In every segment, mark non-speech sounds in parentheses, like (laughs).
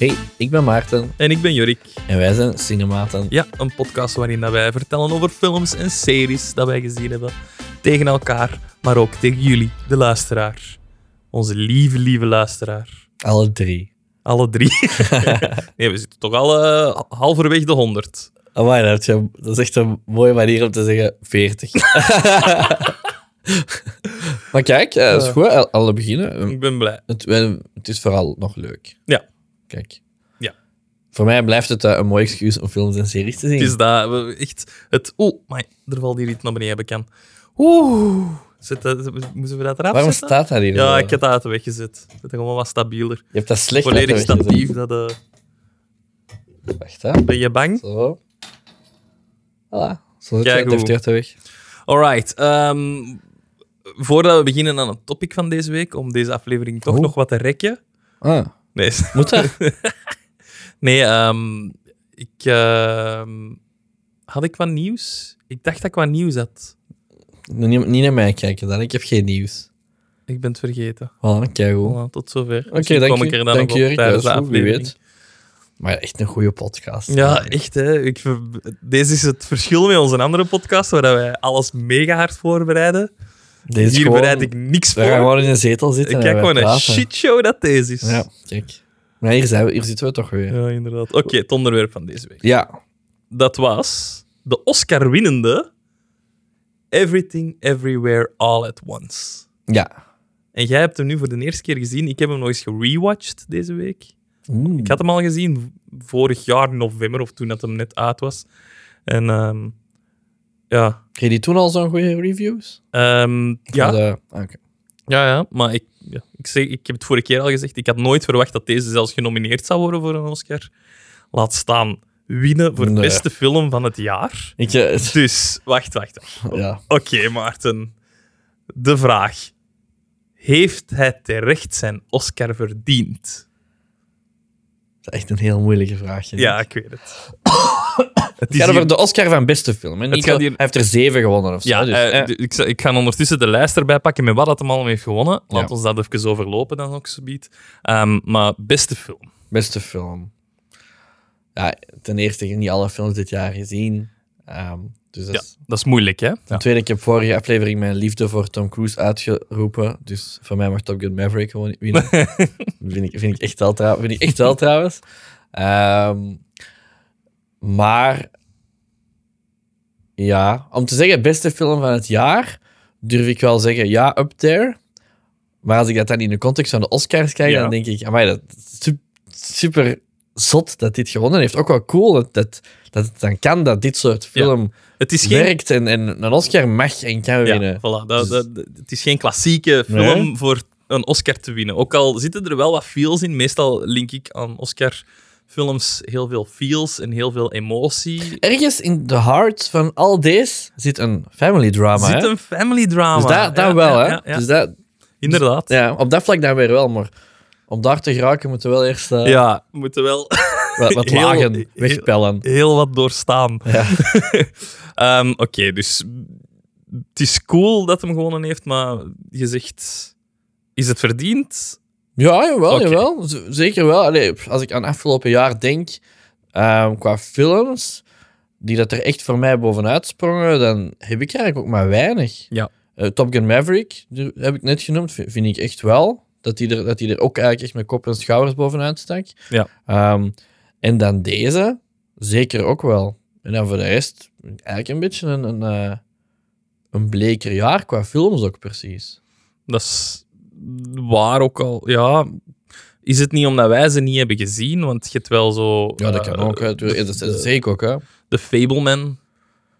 Hey, ik ben Maarten En ik ben Jorik. en wij zijn Cinematen. Ja, een podcast waarin dat wij vertellen over films en series dat wij gezien hebben. Tegen elkaar, maar ook tegen jullie, de luisteraar. Onze lieve, lieve luisteraar. Alle drie. Alle drie. (laughs) (laughs) nee, we zitten toch al eh, halverwege de 100. Amai, dat, je- dat is echt een mooie manier om te zeggen 40. (laughs) maar kijk, eh, dat is goed. Al- Alle beginnen. Ik ben blij. Het, het is vooral nog leuk. Ja. Kijk. Ja. Voor mij blijft het eh, een mooi excuus om films en series te zien. Het is dat, we- echt, het... Oeh, maar er valt hier iets naar beneden, bekend. Oeh. Dat, moeten we dat eraf Waarom zetten? staat dat hier? Ja, ik heb dat uit de weg gezet. Het is gewoon wat stabieler. Je hebt dat slecht Volledig statief. Dat, eh, Wacht, hè. ben je bang? Zo. Voilà. Zo zit Kijk het uit de weg. Alright. ehm, voordat we beginnen aan het topic van deze week, om deze aflevering toch Oh. nog wat te rekken. Ah, Nee, (laughs) moet dat? (laughs) nee ehm, ik, ehm, had ik wat nieuws? Ik dacht dat ik wat nieuws had. niet, niet naar mij kijken dan. Ik heb geen nieuws. Ik ben het vergeten. Voilà, tot zover. Oké, Misschien dank kom ik je. er dan Dank je, Erik. Dat wie weet. Maar echt een goede podcast. Ja, echt hè. Ik, deze is het verschil met onze andere podcast, waar wij alles mega hard voorbereiden. Deze Hier gewoon- bereid ik niks We gaan voor. gewoon in een zetel zitten kijk gewoon een shitshow dat deze is. Ja, kijk. Maar hier, zijn we, hier zitten we toch weer. Ja, inderdaad. Oké, het onderwerp van deze week. Ja. Dat was de Oscar-winnende Everything Everywhere All at Once. Ja. En jij hebt hem nu voor de eerste keer gezien. Ik heb hem nog eens gerewatcht deze week. Ik had hem al gezien vorig jaar november of toen dat hem net uit was. En ehm, ja, Kreeg die toen al zo'n goede reviews? Ehm, ja, Van de- ah, oké. ja, ja, maar ik, ja, ik, zeg, ik heb het vorige keer al gezegd. Ik had nooit verwacht dat deze zelfs genomineerd zou worden voor een Oscar. Laat staan winnen voor Nee. beste film van het jaar. Ik, eh, het- (laughs) Dus, wacht, wacht. wacht. ja. Oké, Maarten. De vraag. Heeft hij terecht zijn Oscar verdiend? Dat is echt een heel moeilijke vraag. hè. Ja, ik weet het. (coughs) het gaat over de Oscar van beste film. zo- hier- Hij heeft er zeven gewonnen of zo. Ja, dus, eh, eh, ik, ik ga ondertussen de lijst erbij pakken met wat dat hem allemaal heeft gewonnen. Laat Ja. ons dat even overlopen dan ook zoiets. Ehm maar beste film. Beste film. Ja, ten eerste heb niet alle films dit jaar gezien. Ehm, dus dat Ja, is... dat is moeilijk, hè? Ten tweede, ik heb vorige aflevering mijn liefde voor Tom Cruise uitgeroepen. Dus voor mij mag Top Gun Maverick gewoon winnen. (laughs) vind, ik, vind, ik echt wel trouw- vind ik echt wel trouwens. Ehm, maar ja, om te zeggen beste film van het jaar, durf ik wel zeggen ja, up there. Maar als ik dat dan in de context van de Oscars kijk, Ja. dan denk ik, amai, dat super zot dat dit gewonnen heeft. Ook wel cool dat, dat, dat het dan kan dat dit soort film Het is geen... werkt en, en een Oscar mag en kan Ja, winnen. voilà, dat, Dus- dat- dat- het is geen klassieke film Nee. voor een Oscar te winnen. Ook al zitten er wel wat feels in. Meestal link ik aan Oscar-films heel veel feels en heel veel emotie. Ergens in de heart van al deze zit een family drama. Zit hè? een family drama. Dus dat, dat Ja, wel, ja, hè? ja, ja. Dus dat, Inderdaad. ja, op dat vlak dan weer wel, maar om daar te geraken moeten we wel eerst eh, Ja, moeten wel (laughs) wat, wat (laughs) heel- lagen heel- wegpellen. heel wat doorstaan. Ja. (laughs) Ehm, Oké, dus het is cool dat hem gewonnen heeft, maar je zegt, is het verdiend? Ja, jawel, jawel. Zeker wel. Allee, als ik aan afgelopen jaar denk, ehm, qua films, die dat er echt voor mij bovenuit sprongen, dan heb ik eigenlijk ook maar weinig. Ja. Eh, Top Gun Maverick, die heb ik net genoemd, vind, vind ik echt wel. Dat die, er, dat die er ook eigenlijk echt met kop en schouders bovenuit stak. Ja. Ehm, en dan deze, zeker ook wel. En dan voor de rest, eigenlijk een beetje een, een, eh, een bleker jaar qua films ook precies. Dat is waar ook al. Ja, is het niet omdat wij ze niet hebben gezien? Want je hebt wel zo. Ja, dat eh, kan ook. Hè. Dat is, zeker ook, hè. De Fableman.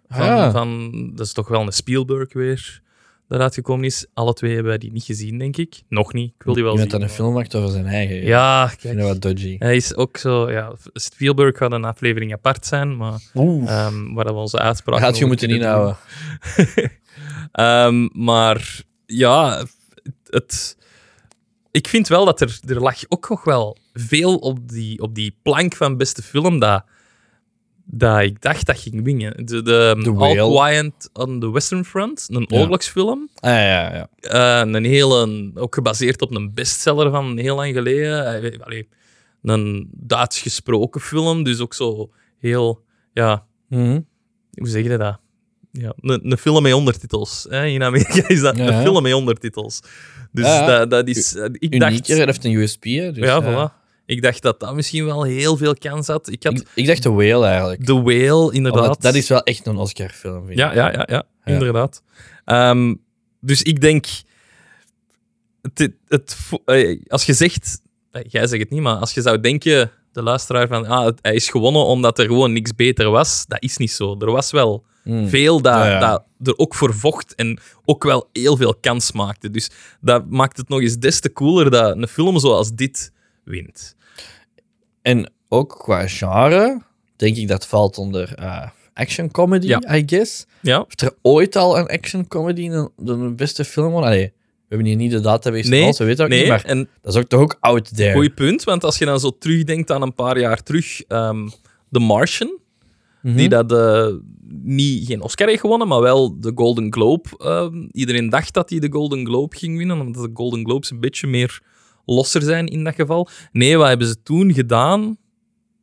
Van, Ja. van, dat is toch wel een Spielberg weer. Dat uitgekomen is. Alle twee hebben wij die niet gezien, denk ik. Nog niet. Ik wil die wel Iemand zien. dat een film maakt over zijn eigen. Ja, Ik vind wat dodgy. Hij is ook zo. Ja, Spielberg gaat een aflevering apart zijn, maar ehm, waar we onze uitspraken. Had je moeten inhouden. (laughs) Ehm, maar ja, het, ik vind wel dat er, er lag ook nog wel veel op die, op die plank van beste film dat, dat ik dacht dat ging winnen. De, de, The All Whale. Quiet on the Western Front, een Ja. oorlogsfilm. Ah, ja, ja. Eh, een hele, ook gebaseerd op een bestseller van heel lang geleden. Eh, allee, een Duits gesproken film. Dus ook zo heel, ja, Mhm. hoe zeg je dat? Ja, een, een film met ondertitels. Hè? In Amerika is dat Ja, een film met ondertitels. Dus. Dat, dat is... Ik dacht... Dat heeft een USP. Hè, dus, ja, voilà. Ik dacht dat dat misschien wel heel veel kans had. Ik had Ik, ik dacht The Whale eigenlijk. The Whale, inderdaad. Omdat dat is wel echt een Oscar-film. Ja, ja, ja, ja, inderdaad. Ehm, dus ik denk... Het, het, eh, als je zegt... eh, Jij zegt het niet, maar als je zou denken, de luisteraar, van ah, hij is gewonnen omdat er gewoon niks beter was, dat is niet zo. Er was wel Mm. veel dat, Ja, ja. dat er ook voor vocht en ook wel heel veel kans maakte. Dus dat maakt het nog eens des te cooler dat een film zoals dit wint. En ook qua genre, denk ik dat valt onder eh, action comedy, Ja. I guess. Ja? Heeft er ooit al een action comedy een, de beste film? Allee, we hebben hier niet de database Nee, alles, we weten ook Nee, niet, maar en dat is ook toch ook out there. Goeie punt, want als je dan zo terugdenkt aan een paar jaar terug, ehm The Martian, Mhm. die dat eh, niet, geen Oscar heeft gewonnen, maar wel de Golden Globe. ehm, iedereen dacht dat hij de Golden Globe ging winnen, omdat de Golden Globes een beetje meer losser zijn in dat geval. Nee, wat hebben ze toen gedaan,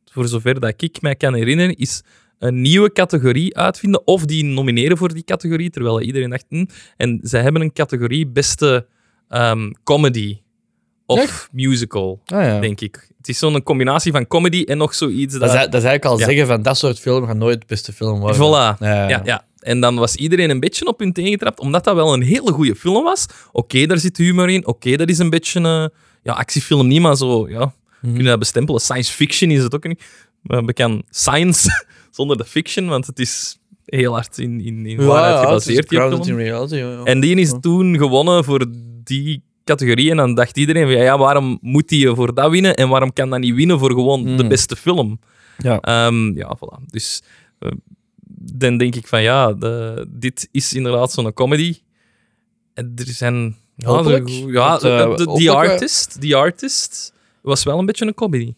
voor zover dat ik mij kan herinneren, is een nieuwe categorie uitvinden of die nomineren voor die categorie, terwijl iedereen dacht... hm, en zij hebben een categorie beste ehm, comedy of Echt? musical Ah, ja. denk ik. Het is zo'n combinatie van comedy en nog zoiets dat... Dat, is, dat is eigenlijk al Ja. zeggen van dat soort film gaat nooit de beste film worden. Voilà. Ja. Ja, ja. En dan was iedereen een beetje op hun tegengetrapt, omdat dat wel een hele goede film was. Oké, daar zit humor in. Oké, dat is een beetje... een ja, actiefilm niet, maar zo... Ja, kun je dat bestempelen. Science fiction is het ook niet. Maar bekend science (laughs) zonder de fiction, want het is heel hard in, in, in waarheid gebaseerd, die film. in reality. En die is toen gewonnen voor die categorie. En dan dacht iedereen van, ja, ja, waarom moet hij voor dat winnen en waarom kan dat niet winnen voor gewoon de Mm. beste film? Ja. Ehm, ja, voilà. Dus eh, dan denk ik van, ja, de, dit is inderdaad zo'n comedy. En er zijn... Ja, de- ja Dat, eh, de- de- eh. Artist, The Artist was wel een beetje een comedy.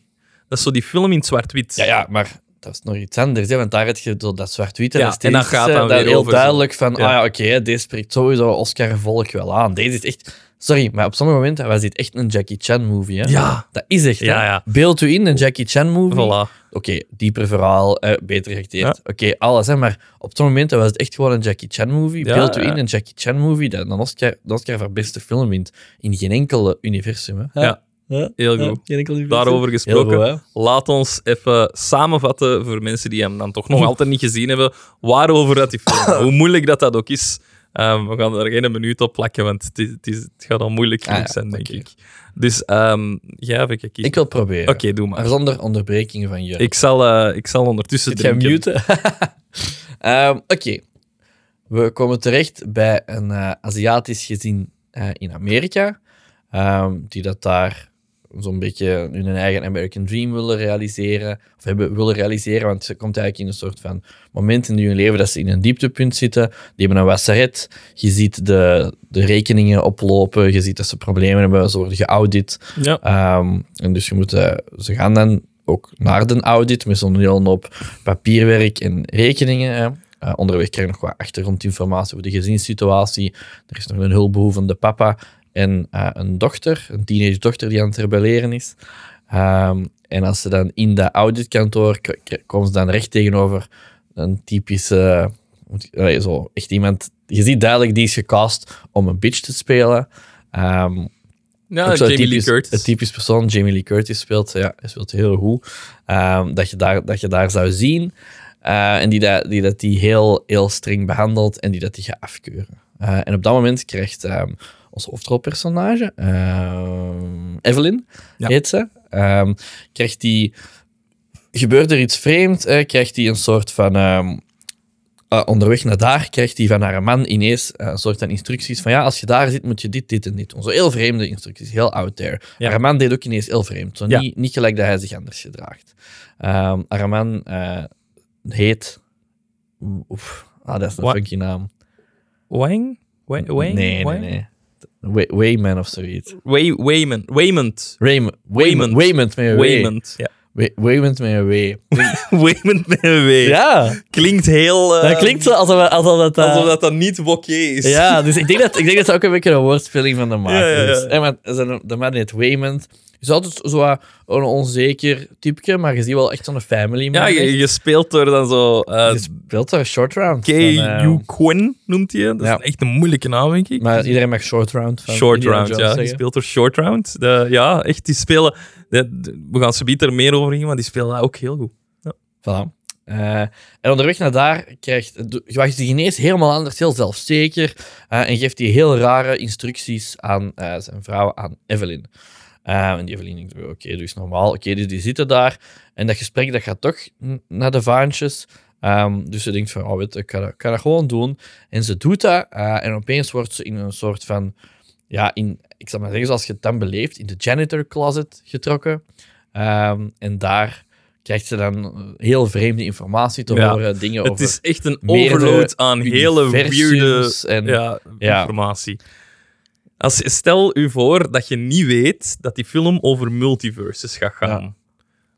Dat is zo die film in zwart-wit. Ja, ja, maar dat is nog iets anders, hè, want daar heb je zo dat zwart-wit Ja, en dat gaat dan weer heel zo. duidelijk van, Ja. ah ja, oké, deze spreekt sowieso Oscar-volk wel aan. Deze is echt... Sorry, maar op sommige momenten was dit echt een Jackie Chan-movie. hè. Ja. Dat is echt. Ja, ja. Beeld u in, een Jackie Chan-movie. Voilà. Oké, dieper verhaal, eh, beter geacteerd. Oké, alles, hè, maar op sommige momenten was het echt gewoon een Jackie Chan-movie. Ja, Beeld u ja. in, een Jackie Chan-movie dat een Oscar, de Oscar voor beste film wint. In geen enkele universum, hè. Ja, Ja, heel goed. geen enkel universum. Daarover Heel gesproken. goed. Laat ons even samenvatten voor mensen die hem dan toch nog (laughs) altijd niet gezien hebben, waarover dat die film Hoe moeilijk dat dat ook is. Ehm, we gaan er geen minuut op plakken, want het, is, het, is, het gaat al moeilijk genoeg Ah ja, zijn, denk ik. Dus jij even kiezen. Ik wil het proberen. Oké, doe Maar zonder onderbrekingen van je. Ik zal, eh, ik zal ondertussen Zit drinken. muten? (laughs) Ehm, Oké. We komen terecht bij een eh, Aziatisch gezin eh, in Amerika. ehm, die dat daar zo'n beetje hun eigen American Dream willen realiseren. Of hebben willen realiseren, want ze komt eigenlijk in een soort van moment in hun leven dat ze in een dieptepunt zitten. Die hebben een wassaret. Je ziet de, de rekeningen oplopen. Je ziet dat ze problemen hebben. Ze worden geaudit. Ja. Ehm, en dus je moet, eh, ze gaan dan ook naar de audit met zo'n hele hoop papierwerk en rekeningen. Hè. Eh, onderweg krijg je nog wat achtergrondinformatie over de gezinssituatie. Er is nog een hulpbehoevende papa en eh, een dochter, een teenage dochter die aan het rebelleren is. Ehm, en als ze dan in dat auditkantoor k- k- komen ze dan recht tegenover een typische, allee, zo echt iemand. Je ziet duidelijk die is gecast om een bitch te spelen. Ehm, Ja, Jamie Lee typisch, Curtis. Een typisch persoon, Jamie Lee Curtis speelt. Ja, hij speelt heel goed. Ehm, dat, je daar, dat je daar zou zien. Eh, en die dat die, dat die heel, heel streng behandelt en die dat die gaat afkeuren. Eh, en op dat moment krijgt ons hoofdrolpersonage, ehm, Evelyn, Ja. heet ze, ehm, krijgt die... Gebeurt er iets vreemd, eh, krijgt hij een soort van... ehm, eh, onderweg naar daar krijgt hij van haar man ineens eh, een soort van instructies van ja, als je daar zit, moet je dit, dit en dit doen. Zo heel vreemde instructies, heel out there. Ja. Haar man deed ook ineens heel vreemd. Zo Ja. niet, niet gelijk dat hij zich anders gedraagt. Ehm haar man eh, heet... Oef, ah, dat is een Wa- funky naam. Wang? Wa- Wang? Nee, Wang? nee, nee. Way- Wayman of zoiets. Way, Wayman. Waymond. Raymond. Waymond. Waymond. Met een W. Waymond. Ja. Wa- Waymond met een W. (laughs) Waymond met een W. Ja, Klinkt heel... eh, dat klinkt zo alsof, alsof dat... eh, Alsof dat dan niet bokké is. Ja, dus ik denk dat, ik denk dat het ook een beetje een woordspeling van de maker Ja, ja, ja. is. Zijn- de man heet Waymond. Is altijd zo een onzeker typje, maar je ziet wel echt zo'n family man. Ja, je, je speelt door dan zo... eh Je speelt daar short round. Eh, Yu Quinn noemt hij. Dat is Ja. echt een moeilijke naam, denk ik. Maar iedereen mag short round van Short round, ja. Zeggen. speelt door short round. De, ja, echt, die spelen... de- de- we gaan ze er meer over in, maar die spelen dat ook heel goed. Voilà. Eh, en onderweg naar daar krijgt je wacht zich ineens helemaal anders, heel zelfzeker. en geeft hij heel rare instructies aan zijn vrouw, aan Evelyn. Eh, en die Evelyn denkt, oké, dus normaal. Oké, dus die zitten daar. En dat gesprek dat gaat toch naar de vaantjes. Ehm, dus ze denkt van, oh weet ik ga, dat, ik ga dat gewoon doen. En ze doet dat. eh, en opeens wordt ze in een soort van, ja, in, ik zal maar zeggen zoals je het dan beleeft, in de janitor closet getrokken. Ehm, en daar krijgt ze dan heel vreemde informatie te Ja, horen. Dingen Het over is echt een overload aan hele weirde en- ja, Ja. Als, stel u voor dat je niet weet dat die film over multiverses gaat gaan. Ja.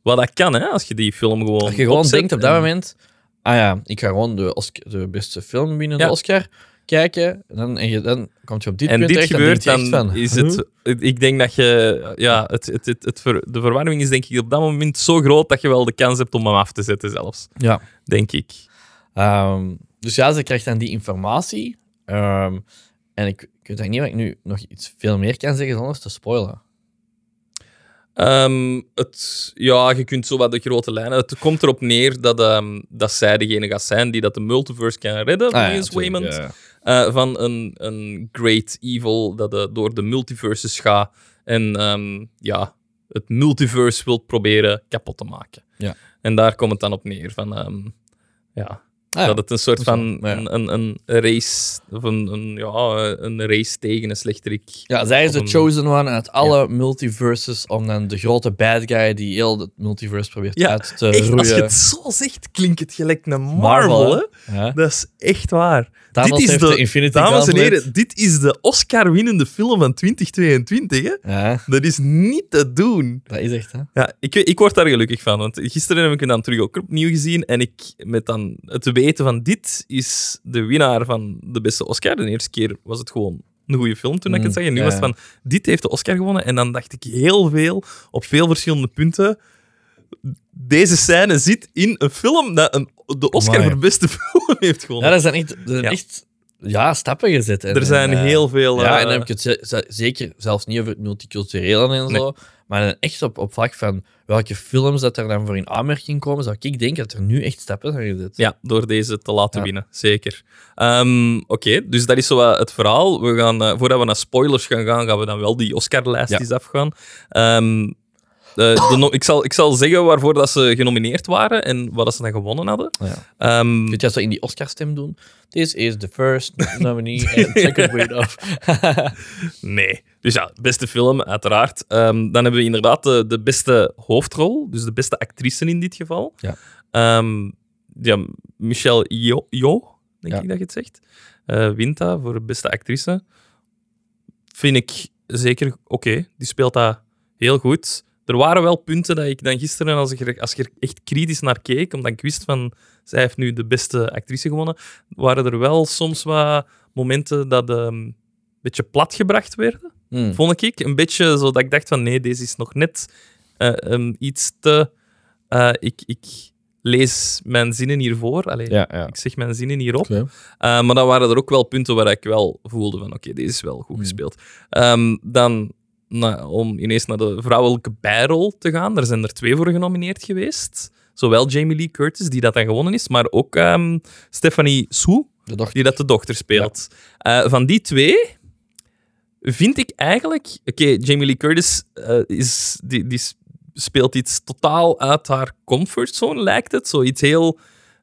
Wat dat kan, hè, als je die film gewoon. Dat je gewoon denkt op dat en- moment, ah ja, ik ga gewoon de, Oscar, de beste film binnen Ja. de Oscar kijken. En dan, en je, dan komt je op dit En punt dit terecht, gebeurt, dan, dan, is het. Ik denk dat je. Ja, het, het, het, het ver- de verwarming is denk ik op dat moment zo groot dat je wel de kans hebt om hem af te zetten, zelfs. Ja. Denk ik. Ehm, dus ja, ze krijgt dan die informatie. Ehm, en ik, ik weet eigenlijk niet wat ik nu nog iets veel meer kan zeggen zonder te spoilen. Ehm, het, ja, je kunt zo wat de grote lijnen. Het komt erop neer dat, ehm, dat zij degene gaat zijn die dat de multiverse kan redden, Ah, ja, Waymond. eh, van een, een great evil dat eh, door de multiverses gaat en ehm, ja, het multiverse wilt proberen kapot te maken. Ja. En daar komt het dan op neer. Van, ja, Ah, ja. dat het een soort van ja. een, een, een race, of een, een, ja, een race tegen een slechterik. Ja, zij is de chosen one uit alle multiverses om dan de grote bad guy die heel het multiverse probeert uit te Echt, als je roeien. het zo zegt, klinkt het gelijk een Marvel, hè? hè? Dat is echt waar. Thanos dit is de, de Infinity dames en heren, dit is de Oscar-winnende film van 2022. Hè? Dat is niet te doen. dat is echt, hè? Ja, ik, ik word daar gelukkig van. Want gisteren heb ik hem dan terug ook opnieuw gezien. En ik, met dan het weten van dit is de winnaar van de beste Oscar. De eerste keer was het gewoon een goede film toen ik Mm, het zag. En nu ja, was het van, dit heeft de Oscar gewonnen. En dan dacht ik heel veel, op veel verschillende punten... Deze scène zit in een film dat een, de Oscar Amai. voor beste (laughs) film heeft Ja, gewonnen. er zijn echt, zijn Ja. echt ja, stappen gezet. En, er zijn en, eh, heel veel... Ja, eh, en dan heb ik het ze- ze- zeker zelfs niet over het multiculturele en zo, maar echt op, op vlak van welke films dat er dan voor in aanmerking komen, zou ik denken dat er nu echt stappen zijn gezet. Ja, door deze te laten Ja. winnen, zeker. Ehm, Oké, dus dat is zo het verhaal. We gaan, eh, voordat we naar spoilers gaan gaan, gaan we dan wel die Oscar-lijst Ja. eens afgaan. Eh, de no- ik, zal, ik zal zeggen waarvoor dat ze genomineerd waren en wat dat ze dan gewonnen hadden. Ja. Kun je dat zo in die Oscar-stem doen? This is the first nominee (laughs) and second winner. (laughs) nee. Dus ja, beste film, uiteraard. Ehm, dan hebben we inderdaad de, de beste hoofdrol, dus de beste actrice in dit geval. Ja. Ehm, ja, Michelle Yeoh, Yeoh, denk Ja. ik dat je het zegt. Eh wint dat voor beste actrice. Vind ik zeker oké. Die speelt dat heel goed. Er waren wel punten dat ik dan gisteren, als ik er, als ik er echt kritisch naar keek, omdat ik wist van, zij heeft nu de beste actrice gewonnen, waren er wel soms wat momenten dat ehm, een beetje platgebracht werden Hmm. vond ik. Een beetje zo dat ik dacht van nee, deze is nog net eh, um, iets te... eh, ik, ik lees mijn zinnen hiervoor. Allee, Ja, ja. Ik zeg mijn zinnen hierop. Eh, maar dan waren er ook wel punten waar ik wel voelde van oké, deze is wel goed Hmm. gespeeld. Ehm, dan, om ineens naar de vrouwelijke bijrol te gaan, daar zijn er twee voor genomineerd geweest. Zowel Jamie Lee Curtis, die dat dan gewonnen is, maar ook ehm, Stephanie Sue, die dat de dochter speelt. Eh, van die twee vind ik eigenlijk... Oké, Jamie Lee Curtis eh, is, die, die speelt iets totaal uit haar comfortzone, lijkt het. Zoiets heel...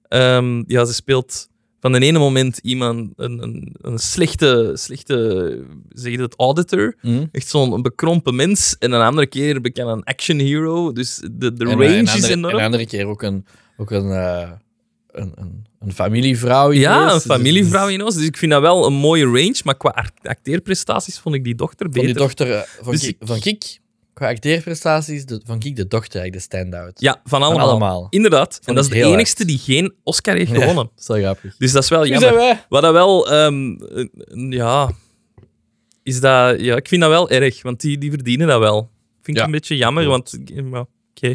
ehm, ja, ze speelt van de ene moment iemand, een, een, een slechte, slechte, zeg je het, auditor. Hmm. Echt zo'n bekrompen mens. En een andere keer ben ik een action hero. Dus de, de En, range eh, een is enorm. En een andere keer ook een, ook een, eh, een, een, een familievrouw. Ja, geweest. een Dus- familievrouw in ons. Dus ik vind dat wel een mooie range. Maar qua act- acteerprestaties vond ik die dochter Van beter. die dochter, eh, van, Dus Kik, van Kik, qua acteerprestaties, de, van Kik de dochter eigenlijk de stand-out. Ja, van Van allemaal. Inderdaad. En dat is de enigste die geen Oscar heeft Ja, gewonnen. dat is wel grappig. Dus dat is wel jammer. wij? Wat dat wel... ehm, eh, ja... Is dat... Ja, ik vind dat wel erg. Want die, die verdienen dat wel. Vind ik Ja, een beetje jammer, klopt. want oké.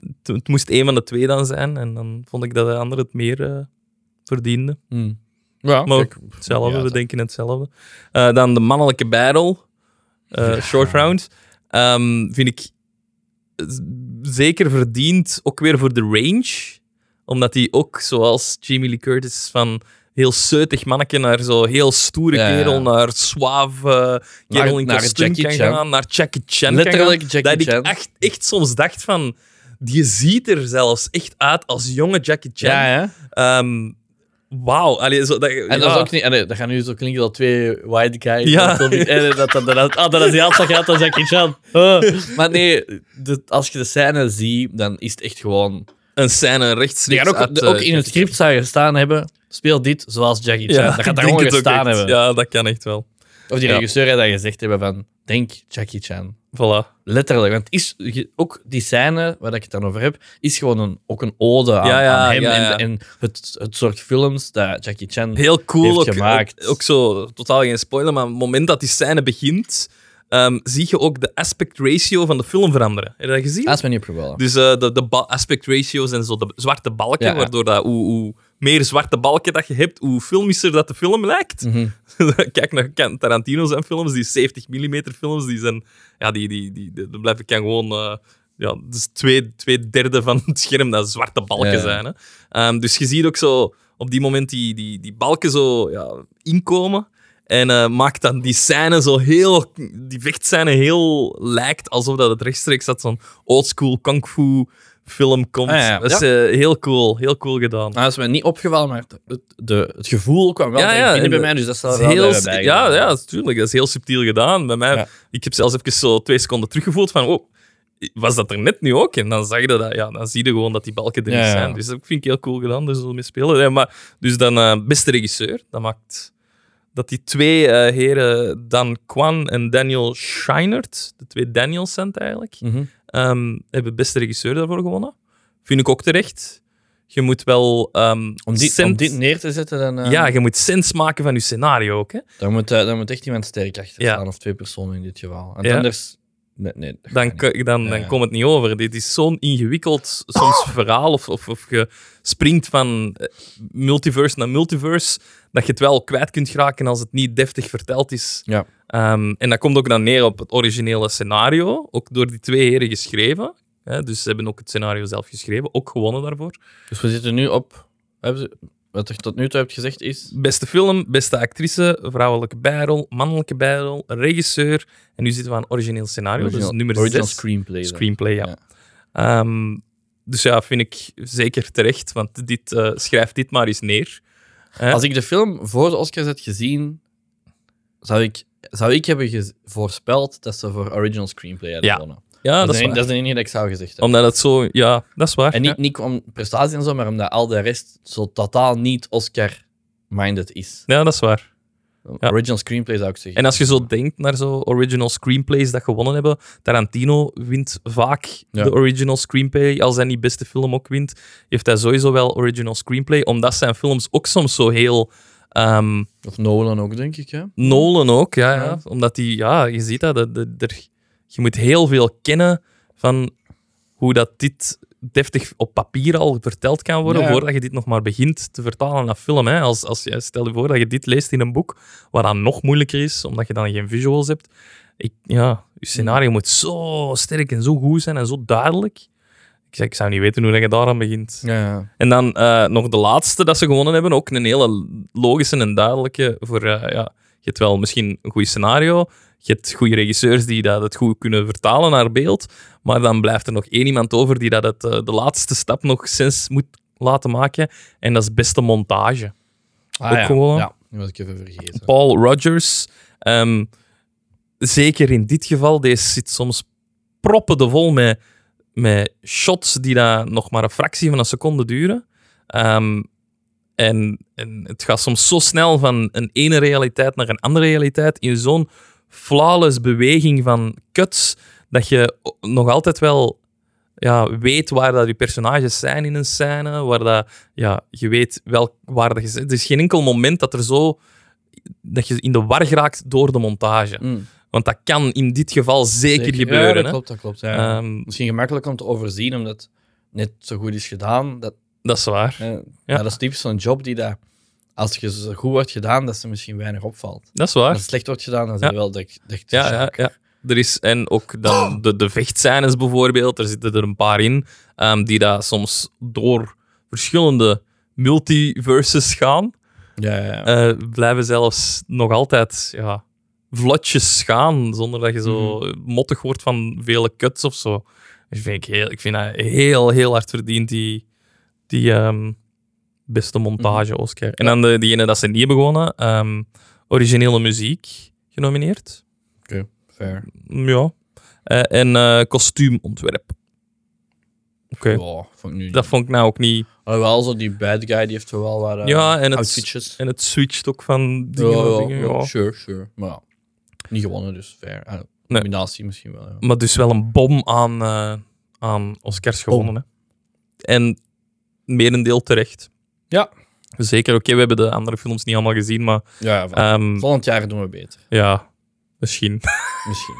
Het, het moest een van de twee dan zijn. En dan vond ik dat de andere het meer eh, verdiende. Hmm. Ja, Maar kijk, Hetzelfde, ja, we denken hetzelfde. Eh, dan de mannelijke battle, eh, Ja. short round. Ehm, vind ik zeker verdiend, ook weer voor de range. Omdat hij ook, zoals Jamie Lee Curtis, van heel zeutig manneke naar zo heel stoere Ja, ja. kerel, naar suave kerel in naar kostuum Jackie kan Chan. gaan, naar Jackie Chan Letterlijk gaan. Jackie dat Chan. ik echt, echt soms dacht van... Die ziet er zelfs echt uit als jonge Jackie Chan. Ja. Wauw. Allee, zo, dat, En ja. dat is ook niet... Dat gaat nu zo klinken dat twee white guys... Ja. Dat, en dat, dat, dat, ah, dat is die altijd gaat als Jackie Chan. Ah. (laughs) Maar nee, de- als je de scène ziet, dan is het echt gewoon... een scène Die rechtstreeks gaan ook, uit, de- eh, ook in het script zou je gestaan hebben... Speel dit zoals Jackie Chan. dat ik gaat daar gewoon ook gestaan echt. hebben. Ja, dat kan echt wel. Of die Ja. regisseur had dat gezegd hebben van... Denk Jackie Chan. Voilà. Letterlijk. Want is, ook die scène waar ik het dan over heb, is gewoon een, ook een ode aan, Ja, ja, aan hem ja, en, het, het soort films dat Jackie Chan... Heel cool. Heeft Ook, gemaakt. Ook, ook zo, totaal geen spoiler, maar op het moment dat die scène begint, ehm, zie je ook de aspect ratio van de film veranderen. Heb je dat gezien? Dat is me niet. Dus eh, de, de aspect ratio's en zo de zwarte balken, waardoor dat, hoe, hoe meer zwarte balken dat je hebt, hoe filmischer dat de film lijkt. Mhm. (laughs) Kijk naar Ken- Tarantino zijn films, die 70 mm films, die zijn, ja, die, die, die, die, die blijven kan gewoon, eh, ja, dus twee, twee derde van het scherm dat zwarte balken Ja, zijn. Hè. Ehm, dus je ziet ook zo op die moment die, die, die balken zo ja, inkomen. En eh, maakt dan die scène zo heel, die vechtscène heel lijkt alsof dat het rechtstreeks uit zo'n oldschool kung fu film komt. Ah, ja, ja. Dat is eh, heel cool, heel cool gedaan. Nou, dat is me niet opgevallen, maar het, de, het gevoel kwam wel Ja, binnen bij mij, dus dat is wel heel, bij hebben ja, ja, natuurlijk. Dat is heel subtiel gedaan. Bij mij, ik heb zelfs even zo twee seconden teruggevoeld van, oh, was dat er net nu ook? En dan zag je dat, ja, dan zie je gewoon dat die balken er niet ja. zijn. Dus dat vind ik heel cool gedaan, dus zullen mee spelen. Ja, maar, dus dan eh, beste regisseur, dat maakt dat die twee eh, heren, Dan Kwan en Daniel Scheinert, de twee Daniels zijn eigenlijk, Mhm. ehm, hebben beste regisseur daarvoor gewonnen. Vind ik ook terecht. Je moet wel... ehm, Om, dit, cent- om dit neer te zetten, dan, eh, ja, je moet sens maken van je scenario ook. Hè? dan, moet, eh, moet echt iemand sterk achter Ja. staan, of twee personen in dit geval. Ja. anders... Nee, nee, dat dan, dan, dan ja. komt het niet over. Dit is zo'n ingewikkeld soms verhaal, of, of, of je springt van eh, multiverse naar multiverse, dat je het wel kwijt kunt geraken als het niet deftig verteld is. Ja. Ehm, en dat komt ook dan neer op het originele scenario, ook door die twee heren geschreven. Hè, dus ze hebben ook het scenario zelf geschreven, ook gewonnen daarvoor. Dus we zitten nu op... Hebben ze, wat je tot nu toe hebt gezegd is... Beste film, beste actrice, vrouwelijke bijrol, mannelijke bijrol, regisseur. En nu zitten we aan origineel scenario, dus nummer original 6. screenplay. dan. Screenplay, ja. Ja. Ehm, dus ja, vind ik zeker terecht, want dit, eh, schrijf dit maar eens neer. Hè? Als ik de film voor de Oscars had gezien, zou ik, zou ik hebben voorspeld dat ze voor original screenplay hadden Ja, gewonnen. Ja, dat, dat is waar. dat is de enige dat ik zou gezegd hebben. Omdat het zo... Ja, dat is waar. En niet, ja. niet om prestatie en zo, maar omdat al de rest zo totaal niet Oscar-minded is. Ja, dat is waar. Ja. Original screenplay zou ik zeggen. En als je zo denkt naar zo original screenplays dat gewonnen hebben, Tarantino wint vaak Ja. de original screenplay. Als hij niet beste film ook wint, heeft hij sowieso wel original screenplay, omdat zijn films ook soms zo heel... ehm, Of Nolan ook, denk ik. Hè? Nolan ook, ja. ja. Omdat die, ja, je ziet dat, dat, dat- je moet heel veel kennen van hoe dat dit deftig op papier al verteld kan worden, Ja. voordat je dit nog maar begint te vertalen naar film. Hè. Als, als je, stel je voor dat je dit leest in een boek, wat dan nog moeilijker is, omdat je dan geen visuals hebt. Ik, ja, je scenario moet zo sterk en zo goed zijn en zo duidelijk. Ik, zeg, ik zou niet weten hoe dat je daaraan begint. Ja, ja. En dan eh, nog de laatste dat ze gewonnen hebben. Ook een hele logische en duidelijke. Voor, eh, ja, je hebt wel misschien een goed scenario. Je hebt goede regisseurs die dat het goed kunnen vertalen naar beeld. Maar dan blijft er nog één iemand over die dat het, eh, de laatste stap nog sens moet laten maken. En dat is beste montage. Ah, Ook ja. gewonnen. Ja, die was ik even vergeten. Paul Rogers. ehm, zeker in dit geval, deze zit soms proppen de vol met, met shots die dan nog maar een fractie van een seconde duren. Ehm, en, en het gaat soms zo snel van een ene realiteit naar een andere realiteit in zo'n flawless beweging van cuts dat je nog altijd wel ja, weet waar dat je personages zijn in een scène, waar dat, ja, je weet welk, waar dat je zit. Er is geen enkel moment dat er zo dat je in de war geraakt door de montage. Mm. Want dat kan in dit geval zeker, Ja, gebeuren. dat hè. klopt, dat klopt. Ja. Ehm, Misschien gemakkelijk om te overzien, omdat het net zo goed is gedaan. Dat, dat is waar. eh, ja. dat is typisch zo'n job die dat, als je zo goed wordt gedaan, dat ze misschien weinig opvalt. Dat is waar. Als het slecht wordt gedaan, dan Ja. het wel dicht. Ja, ja, ja. Er is, en ook dan de, de vechtscènes bijvoorbeeld, er zitten er een paar in, ehm, die daar soms door verschillende multiverses gaan. ja, ja, ja. Eh, blijven zelfs nog altijd ja, vlotjes gaan, zonder dat je zo Mhm. mottig wordt van vele cuts of zo. Dat vind ik, heel, ik vind dat heel, heel hard verdiend, die, die ehm, beste montage Oscar. En dan de, diegene dat ze niet hebben gewonnen, ehm, originele muziek genomineerd. Oké, fair. Ja. Eh, en eh, kostuumontwerp. Oké. Ja, Dat vond ik nou ook niet. Alhoewel, zo die bad guy, die heeft wel wat uh, Ja, en het- outfitjes. En het switcht ook van dingen ja, dingen. ja, ja. sure, sure. Maar ja, niet gewonnen, dus fair. Uh, Combinatie misschien wel, ja. Maar dus wel een bom aan, eh, aan Oscars gewonnen. Hè. En merendeel terecht. Ja. Zeker, oké, we hebben de andere films niet allemaal gezien, maar Ja, ehm, volgend jaar doen we beter. ja, misschien. (laughs) Misschien.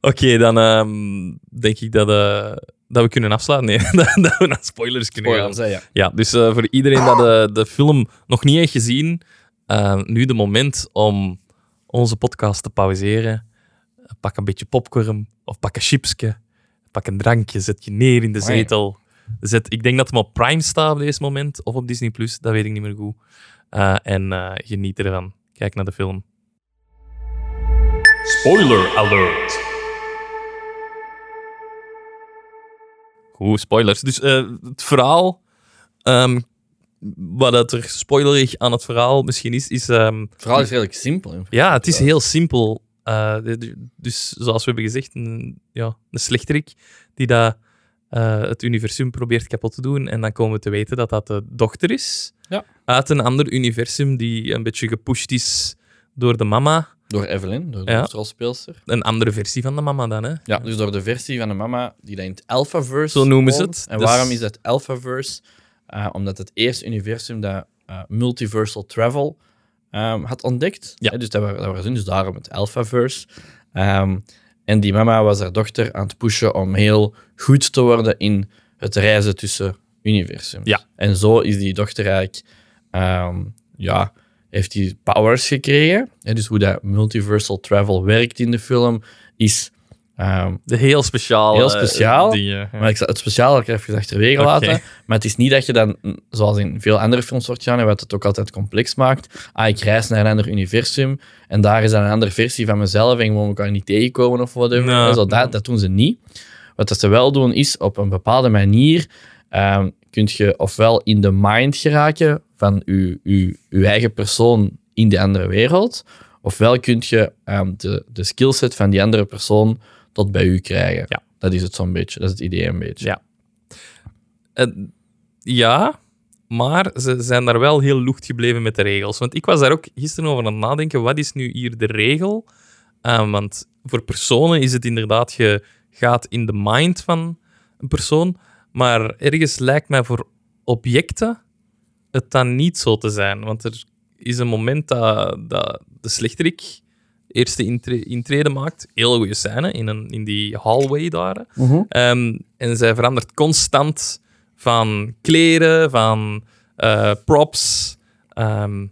oké, dan ehm, denk ik dat, eh, dat we kunnen afsluiten. Nee, (laughs) dat, dat we naar spoilers kunnen gaan. Hè, ja. Ja, dus eh, voor iedereen dat de, de film nog niet heeft gezien, eh, nu de moment om onze podcast te pauzeren. Pak een beetje popcorn of pak een chipsje, pak een drankje, zet je neer in de Amai. zetel. Zet, ik denk dat hem op Prime staat op deze moment, of op Disney+, Plus, dat weet ik niet meer goed. Eh, en eh, geniet ervan. Kijk naar de film. Spoiler alert! Goed, spoilers. Dus eh, het verhaal, ehm, wat dat er spoilerig aan het verhaal misschien is, is... ehm, Het verhaal is redelijk simpel. in ja, het is heel simpel. Eh, de- dus zoals we hebben gezegd, een, ja, een slechterik die dat, eh, het universum probeert kapot te doen. En dan komen we te weten dat dat de dochter is Ja. uit een ander universum die een beetje gepusht is door de mama. Door Evelyn, door de Ja. hoofdrolspeelster. Een andere versie van de mama dan, hè? Ja, dus door de versie van de mama die dat in het Alphaverse Zo noemen ze het. En Dus- waarom is dat Alphaverse? Eh, omdat het eerste universum dat eh, multiversal travel ehm, had ontdekt. Ja. Hè, dus dat was, dat dus daarom het Alphaverse. Ehm, en die mama was haar dochter aan het pushen om heel goed te worden in het reizen tussen universums. Ja. En zo is die dochter eigenlijk, ehm, ja, heeft die powers gekregen. Hè, dus hoe dat multiversal travel werkt in de film is ehm, De heel speciaal. Heel speciaal, dingen. maar ik het speciaal ook even achterwege laten. Maar het is niet dat je dan, zoals in veel andere films wordt gedaan, wat het ook altijd complex maakt. Ah, ik reis naar een ander universum en daar is dan een andere versie van mezelf en gewoon elkaar niet tegenkomen of whatever. Nou, Zo, dat, dat doen ze niet. Wat dat ze wel doen is op een bepaalde manier ehm kun je ofwel in de mind geraken van je, je, je eigen persoon in die andere wereld, ofwel kun je ehm, de, de skillset van die andere persoon tot bij u krijgen. Ja. Dat is het zo'n beetje. Dat is het idee een beetje. Ja. Eh, ja, maar ze zijn daar wel heel lucht gebleven met de regels. Want ik was daar ook gisteren over aan het nadenken. Wat is nu hier de regel? Eh, want voor personen is het inderdaad, je gaat in de mind van een persoon. Maar ergens lijkt mij voor objecten het dan niet zo te zijn. Want er is een moment dat, dat de slechterik eerste intre- intrede maakt. Heel goede scène in, een, in die hallway daar. hè. Ehm, en zij verandert constant van kleren, van eh, props. Ehm,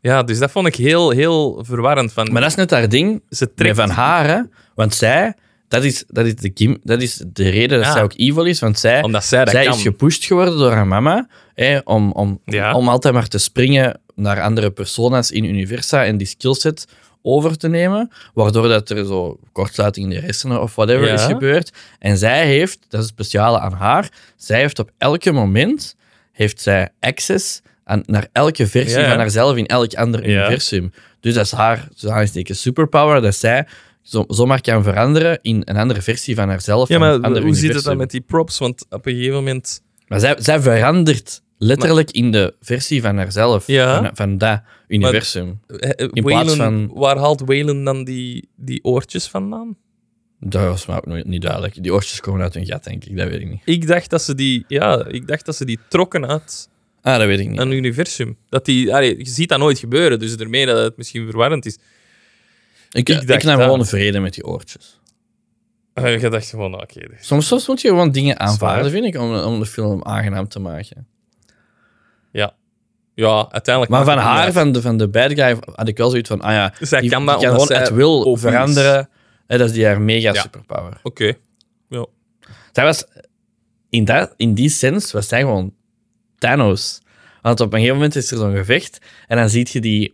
ja, dus dat vond ik heel, heel verwarrend. Van, Maar dat is net haar ding ze trekt van haar, hè. Want zij, dat is, dat is, de, gim, dat is de reden dat Ja. zij ook evil is. Want zij, omdat zij dat zij kan. is gepusht geworden door haar mama hè, om, om, Ja. om altijd maar te springen naar andere persona's in Universa en die skillset over te nemen, waardoor dat er zo kortsluiting in de hersenen of whatever Ja. is gebeurd. En zij heeft, dat is het speciale aan haar, zij heeft op elke moment heeft zij access aan, naar elke versie Ja. van haarzelf in elk ander universum. Dus dat is haar, aansteken, superpower, dat zij zo, zomaar kan veranderen in een andere versie van haarzelf. ja, een maar hoe zit het dan met die props? Want op een gegeven moment... Maar zij, zij verandert letterlijk in de versie van haarzelf, Ja. van, van dat universum. eh, eh, In plaats van- Waar haalt Waylon dan die, die oortjes vandaan? Dat was me ook nooit niet duidelijk. Die oortjes komen uit hun gat, denk ik. Dat weet ik niet. Ik dacht dat ze die, ja, ik dacht dat ze die trokken uit Ah, dat weet ik niet. een universum. Dat die, allee, je ziet dat nooit gebeuren, dus ermee dat het misschien verwarrend is. Ik, Ik ik, nam gewoon vrede met die oortjes. Uh, je dacht gewoon, oké. dus- Soms, soms moet je gewoon dingen aanvaarden, vind ik, om, om de film aangenaam te maken. Ja. Uiteindelijk. Maar van haar, van de, van de bad guy, had ik wel zoiets van, ah ja, Zij die, kan die dat gewoon het wil veranderen. Hè, dat is die haar mega Ja. superpower. Oké. Ja. Zij was, in, dat, in die sens was zij gewoon Thanos. Want op een gegeven moment is er zo'n gevecht en dan zie je die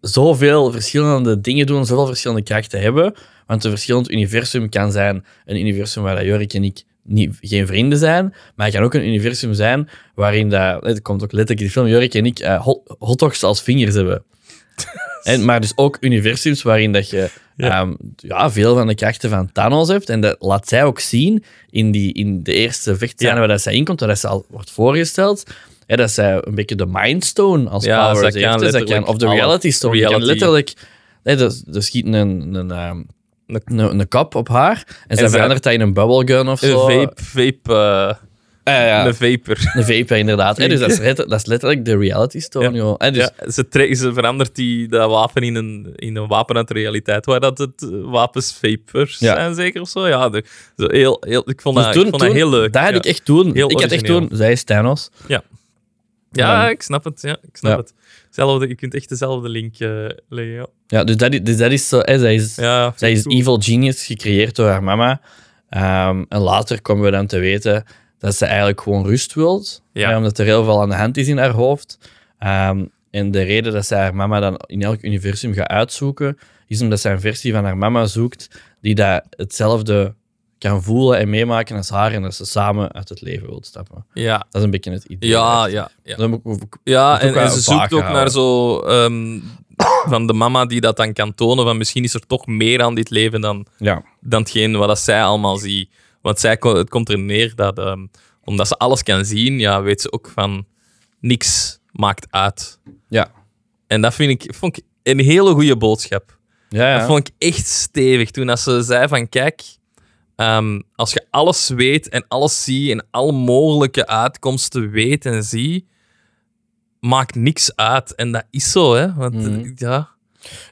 zoveel verschillende dingen doen, zoveel verschillende krachten hebben. Want een verschillend universum kan zijn een universum waar Jorik en ik niet, geen vrienden zijn, maar het kan ook een universum zijn waarin dat, het komt ook letterlijk in de film, Jorik en ik eh, hot, hotdogs als vingers hebben. (laughs) En, maar dus ook universums waarin dat je Ja. ja. ja, veel van de krachten van Thanos hebt. En dat laat zij ook zien in, die, in de eerste vechtscène Ja. waar dat zij inkomt, waar dat ze al wordt voorgesteld. Hè, dat zij een beetje de Mind Stone als Ja, power heeft. kan of de Reality Stone. Je kan reality- letterlijk... Dus, dus schiet een, een, ehm, Een- een, een kap op haar en, zij- verandert dat in een bubblegun of Een zo. vape, vape, Ah, ja, een vapor. Een vape, inderdaad. Dus dat is, (laughs) dat is letterlijk de Reality Stone. Ja. Dus, ja, ze, ze verandert die, dat wapen in een, in een wapen uit de realiteit, waar dat het eh, wapens vapers Ja. zijn, zeker of zo. Ja, de, zo heel, heel, ik vond, dus dat, toen, ik vond toen, dat heel leuk. Dat had ik echt toen. Heel ik had echt toen... Zij is Thanos. Ja, Ja. ik snap het. Ja, ik snap het. Zelfde, je kunt echt dezelfde link eh, leggen. Ja, dus dat, is- dus dat is zo... Hè, zij is, ja zij is cool. evil genius, gecreëerd door haar mama. Ehm, en later komen we dan te weten dat ze eigenlijk gewoon rust wilt. Ja. hè, omdat er heel veel aan de hand is in haar hoofd. Ehm, en de reden dat zij haar mama dan in elk universum gaat uitzoeken, is omdat zij een versie van haar mama zoekt die dat hetzelfde kan voelen en meemaken als haar en dat ze samen uit het leven wil stappen. Ja, Dat is een beetje het idee. ja, ja. ja. Dat moet Ja, en, ze zoekt ook houden. naar zo ehm, van de mama die dat dan kan tonen van misschien is er toch meer aan dit leven dan, ja. dan hetgeen wat dat zij allemaal ziet. Want zij, het komt er neer dat ehm, omdat ze alles kan zien, ja, weet ze ook van niks maakt uit. Ja. En dat vind ik, vond ik een hele goede boodschap. Ja, ja. Dat vond ik echt stevig toen als ze zei van kijk, ehm, als je alles weet en alles ziet en alle mogelijke uitkomsten weet en ziet, maakt niks uit. En dat is zo, hè. Want Mhm. ja,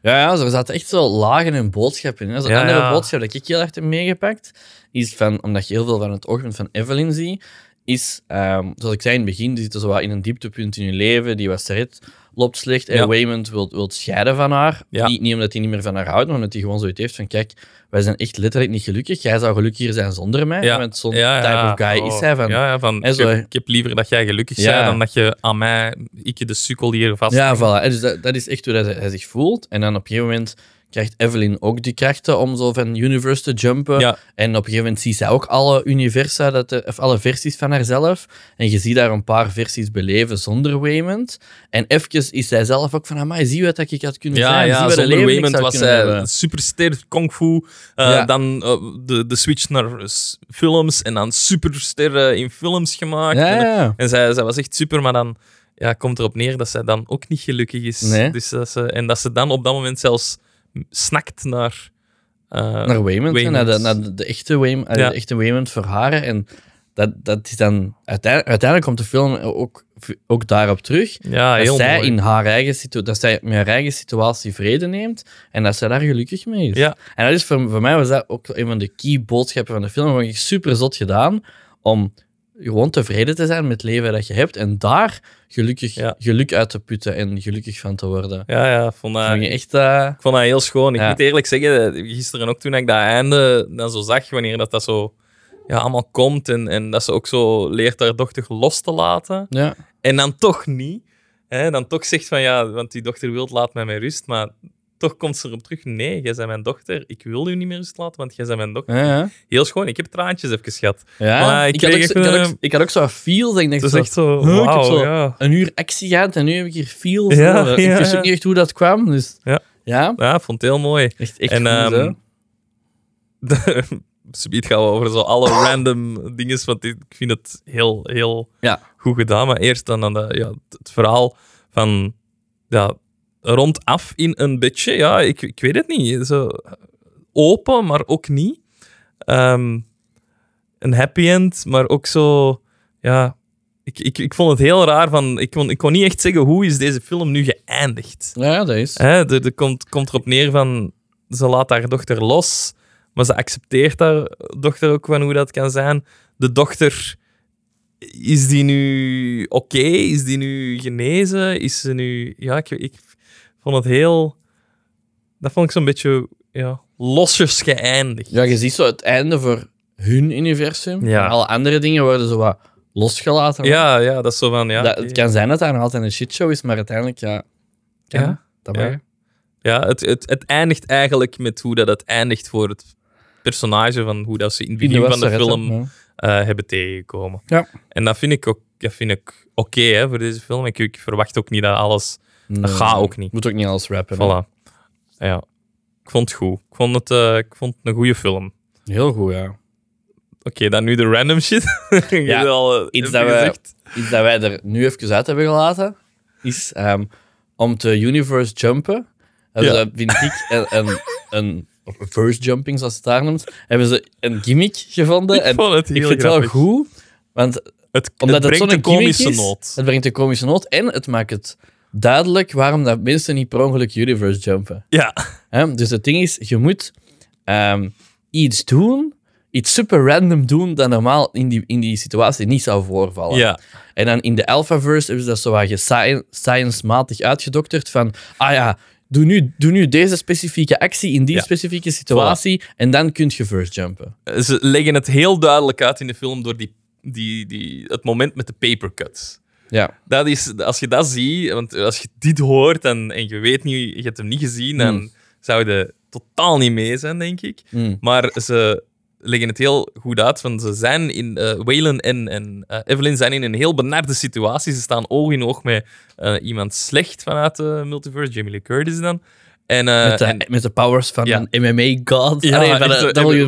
Ja, ja, er zaten echt zo lagen en boodschappen in. hè. Zo'n Ja, andere ja. boodschap dat ik heel erg heb meegepakt, is van, omdat je heel veel van het oogpunt van Evelyn ziet, is, ehm, zoals ik zei in het begin, die zit zo wat in een dieptepunt in je leven, die was terecht, loopt slecht, en Ja. Waymond wil, wil scheiden van haar. Ja. Niet, niet omdat hij niet meer van haar houdt, maar omdat hij gewoon zoiets heeft van, kijk, wij zijn echt letterlijk niet gelukkig, jij zou gelukkiger zijn zonder mij, ja. want zo'n type of guy Oh, is hij van... Ja, ja, van, ik, zo, ik heb liever dat jij gelukkig bent dan dat je aan mij, ik je de sukkel hier vast. Ja, voilà. En Dus dat, dat is echt hoe dat hij, hij zich voelt. En dan op een gegeven moment krijgt Evelyn ook die krachten om zo van universe te jumpen. Ja. En op een gegeven moment ziet zij ook alle universa, dat de, of alle versies van haarzelf. En je ziet daar een paar versies beleven zonder Waymond. En even is zij zelf ook van, amai, zie wat dat ik had kunnen Ja, zijn. ja zie zonder Waymond was hebben. superster kung fu. eh, Ja. Dan eh, de, de switch naar films en dan superster eh, in films gemaakt. En, zij, zij was echt super, maar dan ja, komt erop neer dat zij dan ook niet gelukkig is. Nee. Dus dat ze, en dat ze dan op dat moment zelfs snakt naar... eh, Naar Waymond, naar, de, naar de, echte Waymond, Ja. de echte Waymond voor haar. En dat, dat is dan... Uiteindelijk, uiteindelijk komt de film ook, ook daarop terug. ja, dat zij mooi. in haar eigen situ- dat zij met haar eigen situatie vrede neemt en dat zij daar gelukkig mee is. Ja. En dat is voor, voor mij was dat ook een van de key boodschappen van de film. Vond ik super zot gedaan om gewoon tevreden te zijn met het leven dat je hebt en daar gelukkig, Ja. geluk uit te putten en gelukkig van te worden. Ja, ja, vond dat, Vond echt... eh, Ik vond dat heel schoon. Ik Ja. moet eerlijk zeggen, gisteren ook toen ik dat einde dan zo zag, wanneer dat, dat zo ja, allemaal komt en, en dat ze ook zo leert haar dochter los te laten. ja. En dan toch niet. Hè, dan toch zegt van ja, want die dochter wil laat mij met rust, maar toch komt ze erop terug. Nee, jij bent mijn dochter. Ik wil u niet meer rust laten, want jij bent mijn dochter. Ja, ja. Heel schoon. Ik heb traantjes even gehad. Ja, Maar ik ik, had ook, kreeg zo- ik, had ook, ik had ook zo feel dat ik dacht is zo, echt zo, huh, ik heb wauw, zo ja. een uur actie gehad en nu heb ik hier feel. Ja, zo. ja, ik wist ja. ook niet echt hoe dat kwam, dus Ja. ja, vond het heel mooi. echt, echt En, goed, ehm. (laughs) Subiet gaan we over zo alle (coughs) random dingen, want ik vind het heel, heel Ja. goed gedaan. Maar eerst dan aan de, ja, het- het verhaal van ja, rondaf in een beetje. Ja, ik, ik weet het niet. Zo open, maar ook niet. Ehm, een happy end, maar ook zo... Ja, ik, ik, ik vond het heel raar. Van, ik, kon, ik kon niet echt zeggen hoe is deze film nu geëindigd. Ja, dat is. Hè, er, er komt, komt erop neer van ze laat haar dochter los, maar ze accepteert haar dochter ook van hoe dat kan zijn. De dochter, is die nu oké? Is die nu genezen? Is ze nu... Ja, ik, ik vond het heel... Dat vond ik zo'n beetje ja, losjes geëindigd. Ja, je ziet zo het einde voor hun universum. Ja. En alle andere dingen worden zo wat losgelaten. Ja, ja, dat is zo van... Ja, dat. Het kan zijn dat daar nog altijd een shitshow is, maar uiteindelijk, ja... kan. Ja, Dat mag. Ja, het, het, het eindigt eigenlijk met hoe dat het eindigt voor het personage van hoe dat ze in het begin van de film eh, hebben tegengekomen. Ja. En dat vind ik ook dat vind ik oké voor deze film. Ik, ik verwacht ook niet dat alles... Nee, gaat ook niet. Moet ook niet alles rappen. hè. Voilà. Ja. Ik vond het goed. Ik vond het, eh, ik vond het een goede film. Heel goed, ja. Oké, dan nu de random shit. (laughs) Ja, al, eh, iets dat gezegd. Iets dat wij er nu even uit hebben gelaten, is ehm, om te universe jumpen, hebben Ja. ze, vind ik, een, (laughs) een, een of reverse jumping, zoals het daar noemt, hebben ze een gimmick gevonden. Ik en vond het ik heel vind het wel goed, want Het, omdat het zo'n komische is, noot. het brengt een komische noot en het maakt het duidelijk waarom dat mensen niet per ongeluk universe jumpen. Ja. Hè? Dus het ding is, je moet ehm, iets doen, iets super random doen, dat normaal in die, in die situatie niet zou voorvallen. ja. En dan in de Alphaverse hebben ze dat zo wat science-matig uitgedokterd van, ah ja, doe nu, doe nu deze specifieke actie in die Ja. specifieke situatie en dan kun je first jumpen. Ze leggen het heel duidelijk uit in de film door die, die, die, het moment met de papercuts. Ja. Dat is, als je dat ziet, want als je dit hoort en, en je weet niet, je hebt hem niet gezien, dan Hmm. zou je totaal niet mee zijn, denk ik. Mm. Maar ze leggen het heel goed uit, want ze zijn in, eh Waylon en, en eh, Evelyn zijn in een heel benarde situatie. Ze staan oog in oog met eh, iemand slecht vanuit de multiverse, Jamie Lee Curtis dan. En, Met, de, en- met de powers van Ja. een MMA-god. Ja, Allee, van de WWE.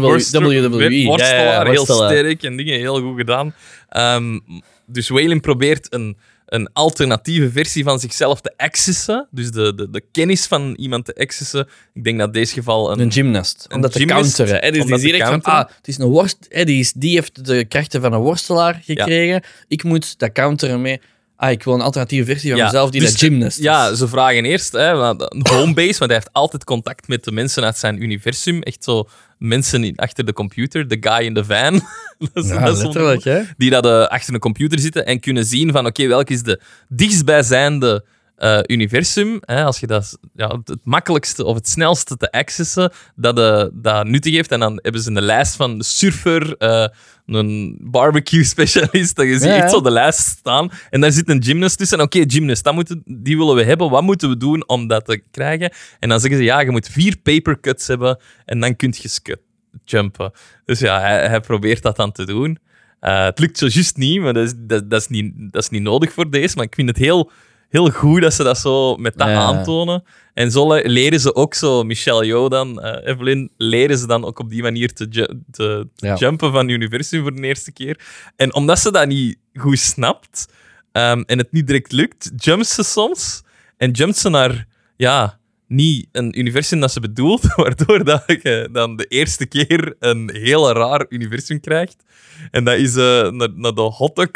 WWE. Ja, ja, heel sterk en dingen heel goed gedaan. Ehm, dus Waylon probeert een, een alternatieve versie van zichzelf te accessen. Dus de, de, de kennis van iemand te accessen. Ik denk dat in deze geval een... Een gymnast. Om dat te gymnast, counteren. Hè? Dus die zie ik van, ah, het is een worst... Hè, die, is, die heeft de krachten van een worstelaar gekregen. Ik moet dat counteren mee... Ah, ik wil een alternatieve versie van Ja, mezelf die dus dat gymnast is. Ja, ze vragen eerst hè, homebase, want hij heeft altijd contact met de mensen uit zijn universum. Echt zo mensen in- achter de computer, de guy in the van. (laughs) dat is, Ja, dat is letterlijk, hè. die dat eh, achter een computer zitten en kunnen zien van oké, welk is de dichtstbijzijnde eh, universum. Hè, als je dat ja, het, makkelijkste of het snelste te accessen, dat, eh, dat nuttig heeft. En dan hebben ze een lijst van de surfer, eh, een barbecue (laughs) specialist. Dat je ziet Ja, echt zo de lijst staan. En daar zit een gymnast tussen. En Oké, gymnast, dat moeten, die willen we hebben. Wat moeten we doen om dat te krijgen? En dan zeggen ze, ja, je moet vier papercuts hebben en dan kun je jumpen. Dus ja, hij, hij probeert dat dan te doen. Het lukt zo juist niet, maar dat is, dat, dat, is niet, dat is niet nodig voor deze. Maar ik vind het heel, heel goed dat ze dat zo met dat Ja. aantonen. En zo le- leren ze ook zo, Michelle Yeoh dan, eh, Evelyn, leren ze dan ook op die manier te, ju- te, te Ja. jumpen van universum voor de eerste keer. En omdat ze dat niet goed snapt ehm, en het niet direct lukt, jumpt ze soms en jumpt ze naar, ja, niet een universum dat ze bedoelt, (laughs) waardoor dat je dan de eerste keer een heel raar universum krijgt. En dat is eh, naar, naar de hotdog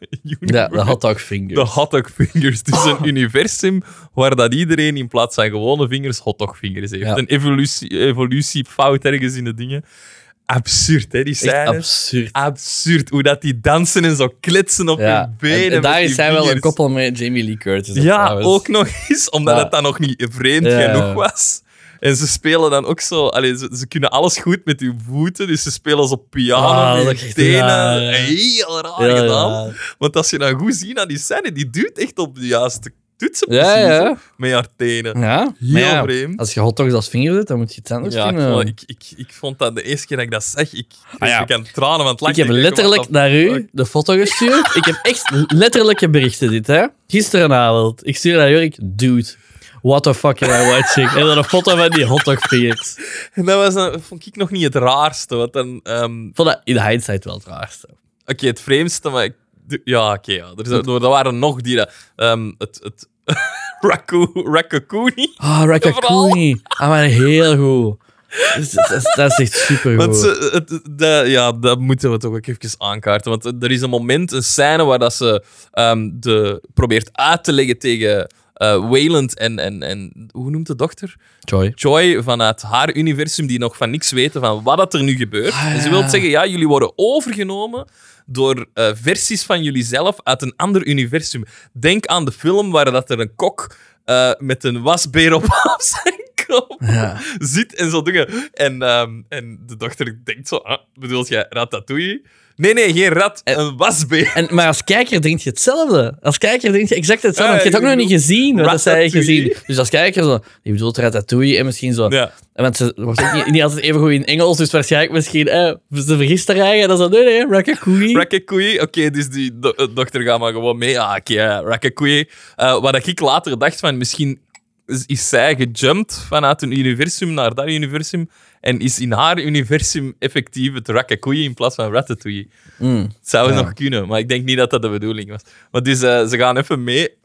(laughs) Ja, de hotdog fingers. De hotdog fingers. Dus een (laughs) universum waar dat iedereen in plaats van gewone vingers hotdog fingers heeft. Ja. Een evolutie, evolutiefout ergens in de dingen. Absurd, hè, die scènes. absurd. Absurd. Hoe dat die dansen en zo kletsen op Ja. hun benen. En, en daar is wel een vingers. koppel met Jamie Lee Curtis. Ja, trouwens. ook nog eens, omdat Ja. het dan nog niet vreemd genoeg was. En ze spelen dan ook zo... Allee, ze, ze kunnen alles goed met hun voeten, dus ze spelen zo piano Ah, met hun tenen. raar, ja. Heel raar Ja, gedaan. ja. Want als je dan goed ziet aan die scène, die doet echt op de juiste toetsen precies, ja. met haar tenen. Ja, Heel ja, vreemd. Als je hotdogs als vinger zet, dan moet je het anders Ja, ik ik, ik, ik vond dat de eerste keer dat ik dat zeg, ik, Ah, ja. ik kan tranen van het Ik heb letterlijk naar u de foto gestuurd. ik heb echt letterlijke berichten dit, hè. Gisterenavond. Ik stuur naar Jurk. Dude, what the fuck am I watching? En dan een foto van die hotdogvingers. (laughs) En dat was dan, vond ik nog niet het raarste. Want dan, Ik vond dat in hindsight wel het raarste. Oké, het vreemdste, maar... ik- ja, oké, ja. Er, er waren nog die... dat- ehm, het... het (laughs) Raku, Rakakuni. Ah, Rakakuni. Ah, maar heel goed. Dat is, echt super goed. ja, dat moeten we toch ook even aankaarten. Want er is een moment, een scène, waar dat ze ehm, de, probeert uit te leggen tegen eh, Wayland en, en, en hoe noemt de dochter? Joy. Joy vanuit haar universum die nog van niks weten van wat dat er nu gebeurt. Ah, En ze wil zeggen, ja, jullie worden overgenomen door eh, versies van jullie zelf uit een ander universum. Denk aan de film waar dat er een kok eh, met een wasbeer op (laughs) zijn kop Ja. zit en zo dingen. En, ehm, en de dochter denkt zo, ah, bedoelt jij ratatouille? Nee, nee, geen rat, een wasbeer. En, maar als kijker denk je hetzelfde. Als kijker denk je exact hetzelfde. Ah, want je hebt ook ik nog niet gezien wat dat zij gezien. Dus als kijker zo, die bedoelt ratatouille en misschien zo. Ja. Want ze wordt ook niet, niet altijd even goed in Engels, dus waarschijnlijk misschien, eh, ze vergist haar eigen. Dat is zo, nee, nee. Ratatouille, oké, dus die do- eh, dochter gaat maar gewoon mee. Ah, oké, ja, Ratatouille. Eh, wat ik later dacht van, misschien is, zij gejumpt vanuit een universum naar dat universum en is in haar universum effectief het Ratatouille in plaats van Ratatouille. Mm. Het zou Ja. nog kunnen, maar ik denk niet dat dat de bedoeling was. Maar dus eh, ze gaan even mee.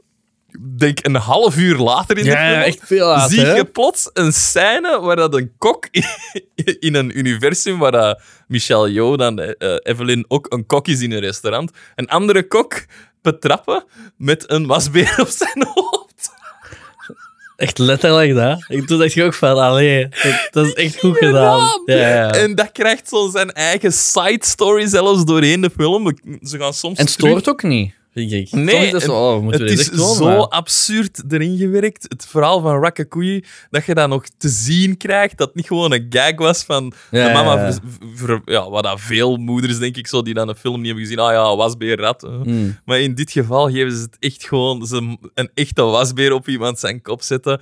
Ik denk een half uur later in de Ja, film. ja, echt veel later. zie je plots een scène waar dat een kok (laughs) in een universum waar dat Michelle Yeoh dan eh, Evelyn ook een kok is in een restaurant, een andere kok betrappen met een wasbeer op zijn hoofd. Echt letterlijk dat. Ik toen dacht je ook van, allee, dat, dat is echt goed gedaan. Ja, ja. En, En dat krijgt zo zijn eigen side story zelfs doorheen de film. Ze gaan soms het terug- stoort ook niet, vind ik. Nee, Soms is het zo, oh, moeten we het is zo Maar- absurd erin gewerkt. Het verhaal van Ratatouille, dat je dat nog te zien krijgt. Dat het niet gewoon een gag was van Ja, de mama. ja, ja. ver- ver- ja, wat dat veel moeders, denk ik, zo, die dan een film niet hebben gezien. Ah ja, wasbeer, rat. eh. Mm. Maar in dit geval geven ze het echt gewoon ze een echte wasbeer op iemand zijn kop zetten.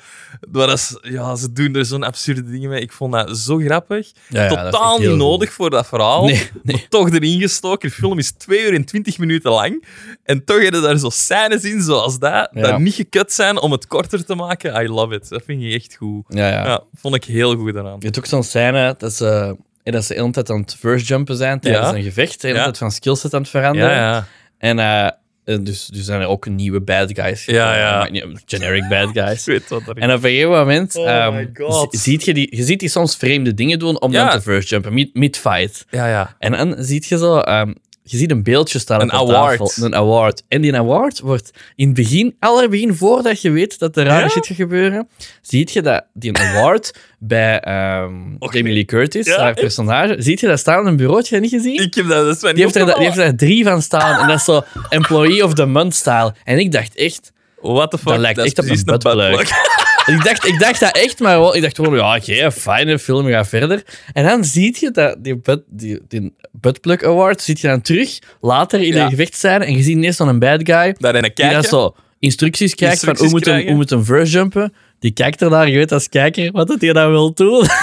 Maar dat is, ja, ze doen er zo'n absurde dingen mee. Ik vond dat zo grappig. Dat Totaal niet nodig voor dat verhaal. Nee, nee. Maar toch erin gestoken. De film is 2 uur en 20 minuten lang. En toch hebben daar zo scènes in zoals dat, Ja. dat niet gekut zijn om het korter te maken. I love it. Dat vind je echt goed. Ja, ja. Ja, vond ik heel goed eraan. Je hebt ook zo'n scène dat ze, dat ze de hele tijd aan het first jumpen zijn tijdens een gevecht. De hele tijd van skillset aan het veranderen. En eh, dus, dus zijn er ook nieuwe bad guys. Ja, ja. Generic bad (laughs) guys. Ik weet wat En op een gegeven moment Oh ehm, ziet je, die, je ziet die soms vreemde dingen doen om dan te first jumpen, mid- mid-fight. Ja, ja. En dan ziet je zo, ehm, je ziet een beeldje staan Een op de award. tafel. Een award. En die award wordt in het begin, allerbegin, voordat je weet dat er rare Ja? shit gaat gebeuren, ziet je dat die award bij ehm Jamie Lee Curtis, Ja, haar personage, ziet je dat staan op een bureautje, heb je niet gezien? Ik heb dat, dat is mij Die niet heeft, er, die heeft er drie van staan. En dat is zo Employee of the Month style. En ik dacht echt, What the fuck? dat lijkt is echt op een buttplug. Ik dacht, ik dacht dat echt, maar wel- ik dacht gewoon, ja, oké, fijne film, ga verder. En dan zie je dat die, butt, die, die Buttplug Award, ziet je dan terug, later in Ja. de gevechtsscène, en je ziet ineens zo'n bad guy, Daar in een die dat zo instructies krijgt van hoe moet, hem, krijgen. hoe moet hem verse jumpen. Die kijkt er naar, je weet als kijker wat het hij dan wil doen. (laughs)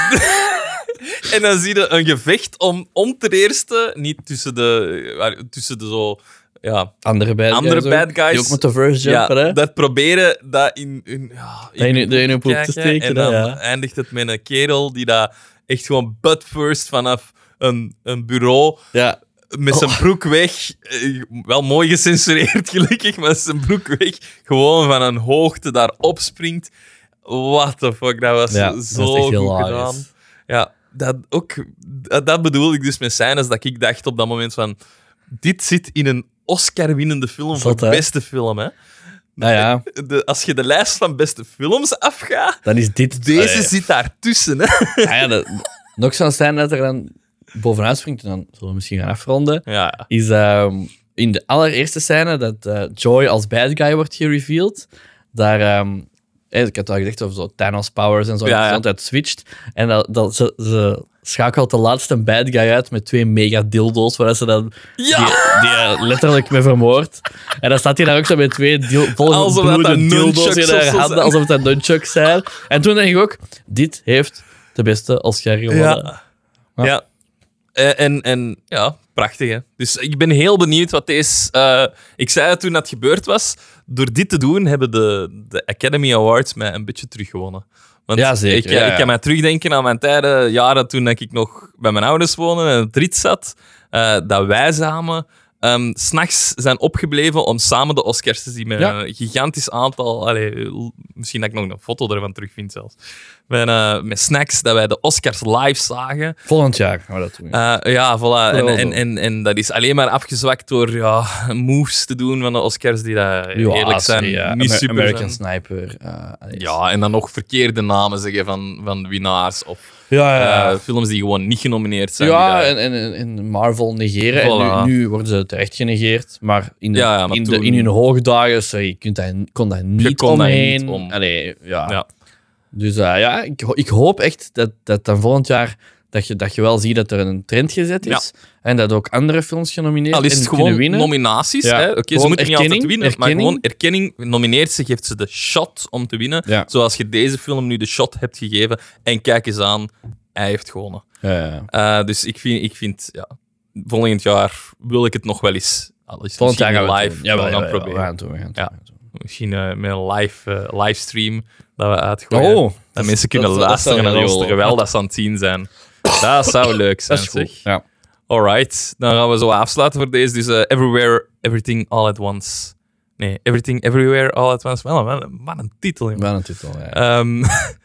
En dan zie je een gevecht om, om ten eerste, niet tussen de, tussen de zo, ja, Andere bad Andere guys ook, bad guys. Die ook verse jumpen, ja hè. dat proberen dat in, in, ja, Dat in- hun dat in hun poep te steken, En dan ja. eindigt het met een kerel die dat echt gewoon butt first vanaf een, een bureau Ja, met zijn broek weg, eh, wel mooi gecensureerd (laughs) gelukkig, maar zijn broek weg, gewoon van een hoogte daar opspringt. What the fuck, dat was Ja, dat zo echt goed hilarisch. gedaan. Ja, dat, ook, dat, dat bedoel ik dus met scènes dat ik dacht op dat moment van, dit zit in een Oscar-winnende film voor Zot, hè? beste film, hè. nou ja, De, als je de lijst van beste films afgaat, dan is dit... deze Allee. zit daartussen, hè. Ah ja, dat, nog zo'n scène dat er dan bovenuit springt, en dan zullen we misschien gaan afronden, Ja, is ehm, in de allereerste scène dat eh, Joy als bad guy wordt gereveeld. Daar, ehm, eh, ik had al gezegd over zo Thanos powers en zo, Ja, dat ja. switcht. En dat, dat, ze, ze schakelt de laatste bad guy uit met twee mega dildo's, waar ze dan Ja! die, die eh, letterlijk mee vermoord. En dan staat hij daar ook zo met twee dil, volle dat dildo's in haar handen, zijn. alsof het een nunchucks zijn. En toen dacht ik ook, dit heeft de beste Oscar gewonnen. Ja. Ja. ja. En, en, ja, prachtig hè. Dus ik ben heel benieuwd wat deze. eh, ik zei het toen dat gebeurd was. Door dit te doen hebben de, de Academy Awards mij een beetje teruggewonnen. Want Ja, zeker. Ik, eh, Ja, ja. ik kan mij terugdenken aan mijn tijden, jaren toen ik nog bij mijn ouders woonde en het rit zat. eh, dat wij samen s s'nachts zijn opgebleven om samen de Oscars te zien met Ja. een gigantisch aantal. Allee, misschien dat ik nog een foto ervan terugvind zelfs. Met, eh, met snacks dat wij de Oscars live zagen. Volgend jaar gaan we dat doen. Eh, ja, voilà. En, en, en, en dat is alleen maar afgezwakt door ja, (laughs) moves te doen van de Oscars die dat eerlijk zijn. ja. niet Amer- super American zijn. Sniper. eh. Ja, en dan nog verkeerde namen zeggen van, van winnaars. Of ja, ja. eh, films die gewoon niet genomineerd zijn. ja, en, en, en Marvel negeren. Voilà. En nu, nu worden ze terecht genegeerd. Maar in, de, Ja, ja, maar in, de, in hun hoogdagen, sorry, je kunt dat, kon dat niet kon omheen. niet om. Allee, ja. ja. Dus eh, ja, ik, ik hoop echt dat, dat dan volgend jaar dat je, dat je wel ziet dat er een trend gezet is. En dat ook andere films genomineerd Al is het en gewoon winnen. nominaties. Ja, hè. Oké, ze moeten niet altijd erkenning, winnen, maar gewoon erkenning. Nomineert ze, geeft ze de shot om te winnen. Ja. Zoals je deze film nu de shot hebt gegeven. En kijk eens aan, hij heeft gewonnen. Ja, ja. Eh, dus ik vind, ik vind ja, volgend jaar wil ik het nog wel eens. Al is het Volgend jaar gaan live. Ja, we gaan proberen. We gaan doen. Gaan doen. Misschien met een live, eh, livestream dat we uitgooien. Oh, dat mensen kunnen dat- luisteren naar heel ons terwijl dat ze aan het zien zijn. (laughs) Dat zou leuk zijn, zeg. Ja. Alright, dan gaan we zo afsluiten voor deze. Dus eh, Everywhere, Everything, All at Once. Nee, Everything, Everywhere, All at Once. Wel, wel, wat een titel. Wel een titel, ja. Ehm,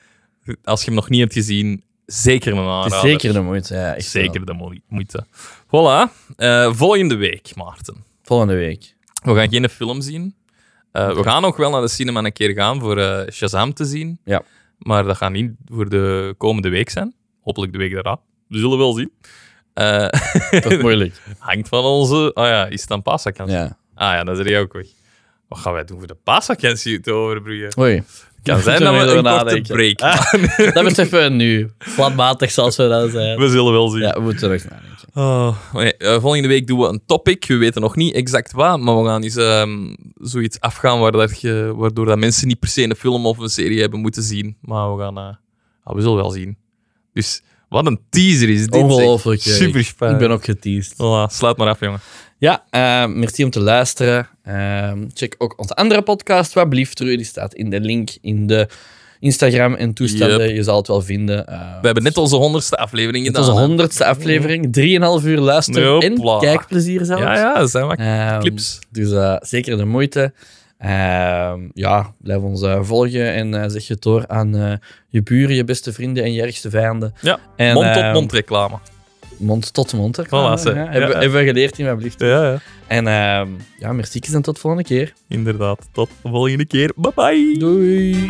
(laughs) als je hem nog niet hebt gezien, zeker een aanrader. het is zeker de moeite. Ja, echt wel. Zeker de mo- moeite. Voilà. Eh, volgende week, Maarten. Volgende week. We gaan geen film zien. Eh, we gaan nog wel naar de cinema een keer gaan voor Shazam te zien. Ja. Maar dat gaat niet voor de komende week zijn. Hopelijk de week daarna. We zullen wel zien. Eh, Dat is moeilijk. (laughs) hangt van onze... Ah ja, is het dan paasvakantie? Ja. Ah ja, dat is er ook weg. Wat gaan wij doen voor de paasvakantie te overbruggen? Oei. kan zijn dat we een korte break Ah. (laughs) Dat wordt even nu. Flatmatig zoals we dat zijn. We zullen wel zien. Ja, we moeten er nadenken. Oh, eh, volgende week doen we een topic. We weten nog niet exact wat, maar we gaan eens ehm, zoiets afgaan waar dat je, waardoor dat mensen niet per se een film of een serie hebben moeten zien. Maar we gaan... eh, we zullen wel zien. Dus wat een teaser is dit. Ongelooflijk. Super Ik spannend. ben ook geteased. Voilà, sluit maar af, jongen. Ja, eh, merci om te luisteren. Ehm, check ook onze andere podcast, wat blieft er. Die staat in de link in de Instagram en toestanden. Je zal het wel vinden. Eh, We hebben net onze honderdste aflevering het gedaan. onze hè. honderdste aflevering. Drieënhalf uur luisteren Hopla. en kijkplezier zelfs. Ja, ja, dat zijn wat Ehm, clips. Dus eh, zeker de moeite. Ehm, ja, blijf ons eh, volgen en eh, zeg je het door aan eh, je buren, je beste vrienden en je ergste vijanden. Ja, En, mond-tot-mond ehm, reclame. Mond tot mond. hè. Voilà, Ja. Hebben, we geleerd in mijn blieft. Ja, ja, En ehm, ja, merci en tot de volgende keer. inderdaad. Tot de volgende keer. Bye-bye. Doei.